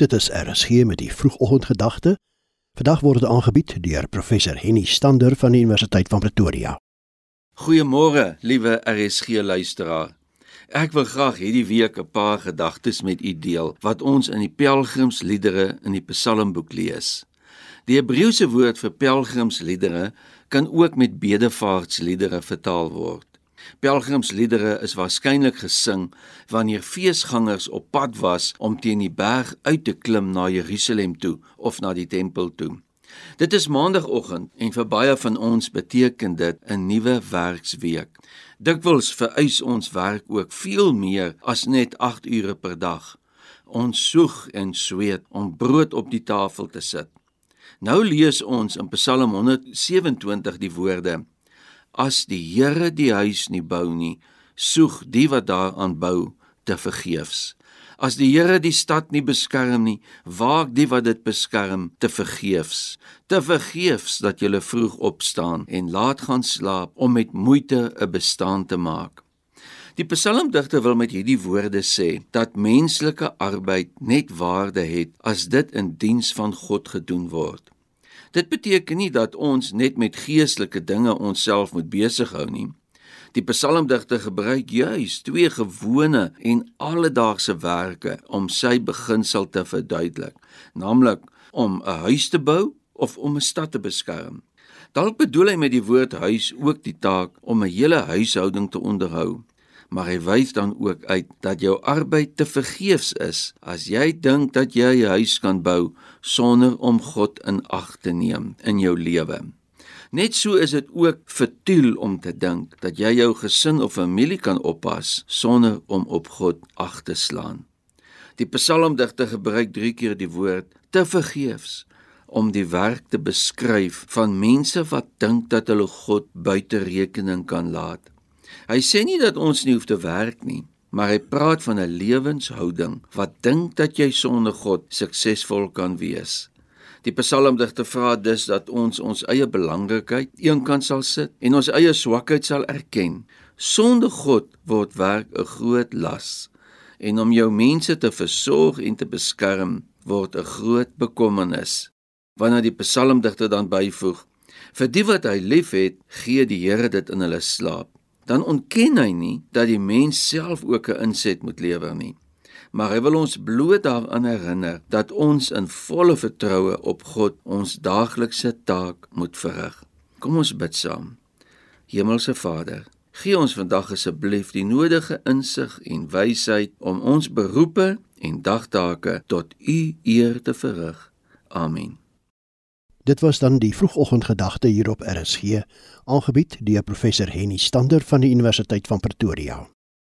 Dit is RSG met die vroegoggendgedagte. Vandag word dit aangebied deur professor Henny Stander van die Universiteit van Pretoria. Goeiemôre, liewe RSG luisteraar. Ek wil graag hierdie week 'n paar gedagtes met u deel wat ons in die pelgrimsliedere in die Psalmboek lees. Die Hebreëse woord vir pelgrimsliedere kan ook met bedevaartsliedere vertaal word. Pelgrimsliedere is waarskynlik gesing wanneer feesgangers op pad was om teen die berg uit te klim na Jerusalem toe of na die tempel toe. Dit is maandagooggend en vir baie van ons beteken dit 'n nuwe werksweek. Dikwels vereis ons werk ook veel meer as net 8 ure per dag. Ons soeg en sweet om brood op die tafel te sit. Nou lees ons in Psalm 127 die woorde: As die Here die huis nie bou nie, soeg die wat daaraan bou te vergeefs. As die Here die stad nie beskerm nie, waak die wat dit beskerm te vergeefs. Te vergeefs dat jy vroeg opstaan en laat gaan slaap om met moeite 'n bestaan te maak. Die psalmdigter wil met hierdie woorde sê dat menslike arbeid net waarde het as dit in diens van God gedoen word. Dit beteken nie dat ons net met geestelike dinge onsself moet besig hou nie. Die psalmdigter gebruik juis twee gewone en alledaagse werke om sy beginsel te verduidelik, naamlik om 'n huis te bou of om 'n stad te beskerm. Dalk bedoel hy met die woord huis ook die taak om 'n hele huishouding te onderhou maar hy wys dan ook uit dat jou arbeid te vergeefs is as jy dink dat jy 'n huis kan bou sonder om God in ag te neem in jou lewe. Net so is dit ook futiel om te dink dat jy jou gesin of familie kan oppas sonder om op God ag te slaan. Die psalmdigter gebruik 3 keer die woord te vergeefs om die werk te beskryf van mense wat dink dat hulle God buite rekening kan laat. Hy sê nie dat ons nie hoef te werk nie, maar hy praat van 'n lewenshouding wat dink dat jy sonder God suksesvol kan wees. Die psalmdigter vra dus dat ons ons eie belangrikheid eenkant sal sit en ons eie swakheid sal erken. Sonder God word werk 'n groot las en om jou mense te versorg en te beskerm word 'n groot bekommernis. Wanneer die psalmdigter dan byvoeg: Vir die wat hy liefhet, gee die Here dit in hulle slaap dan ontken hy nie dat die mens self ook 'n inset moet lewer nie. Maar hy wil ons bloot daaraan herinner dat ons in volle vertroue op God ons daaglikse taak moet verrig. Kom ons bid saam. Hemelse Vader, gee ons vandag asseblief die nodige insig en wysheid om ons beroepe en dagtake tot U eer te verrig. Amen. Dit was dan die vroegoggendgedagte hier op RSG, aangebied deur professor Henny Stander van die Universiteit van Pretoria.